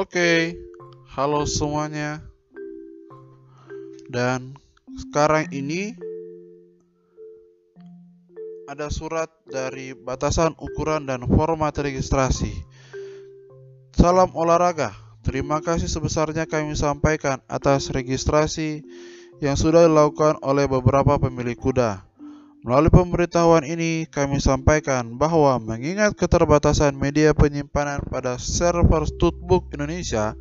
Oke, halo semuanya. Dan sekarang ini ada surat dari batasan ukuran dan format registrasi. Salam olahraga. Terima kasih sebesarnya kami sampaikan atas registrasi yang sudah dilakukan oleh beberapa pemilik kuda. Melalui pemberitahuan ini, kami sampaikan bahwa mengingat keterbatasan media penyimpanan pada server Studbook Indonesia,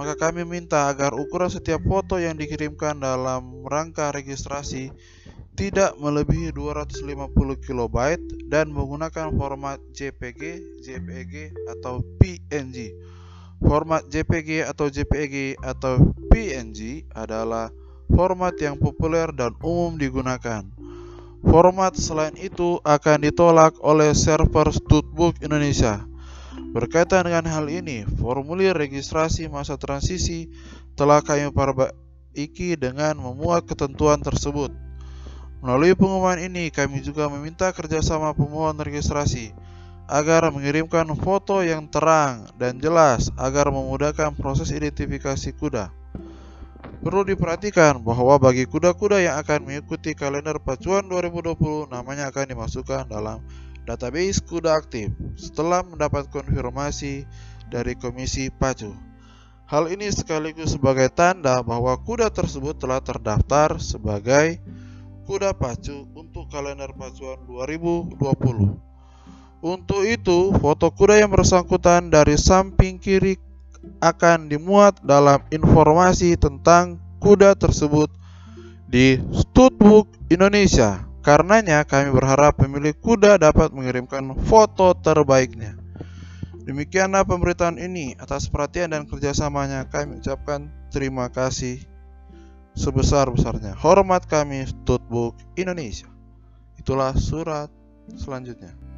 maka kami minta agar ukuran setiap foto yang dikirimkan dalam rangka registrasi tidak melebihi 250 KB dan menggunakan format JPG, JPEG, atau PNG. Format JPG atau JPEG atau PNG adalah format yang populer dan umum digunakan. Format selain itu akan ditolak oleh server Studbook Indonesia. Berkaitan dengan hal ini, formulir registrasi masa transisi telah kami perbaiki dengan memuat ketentuan tersebut. Melalui pengumuman ini, kami juga meminta kerjasama pemohon registrasi agar mengirimkan foto yang terang dan jelas agar memudahkan proses identifikasi kuda. Perlu diperhatikan bahwa bagi kuda-kuda yang akan mengikuti kalender pacuan 2020 namanya akan dimasukkan dalam database kuda aktif setelah mendapat konfirmasi dari Komisi Pacu. Hal ini sekaligus sebagai tanda bahwa kuda tersebut telah terdaftar sebagai kuda pacu untuk kalender pacuan 2020. Untuk itu, foto kuda yang bersangkutan dari samping kiri akan dimuat dalam informasi tentang kuda tersebut di Studbook Indonesia. Karenanya kami berharap pemilik kuda dapat mengirimkan foto terbaiknya. Demikianlah pemberitaan ini atas perhatian dan kerjasamanya kami ucapkan terima kasih sebesar-besarnya. Hormat kami Studbook Indonesia. Itulah surat selanjutnya.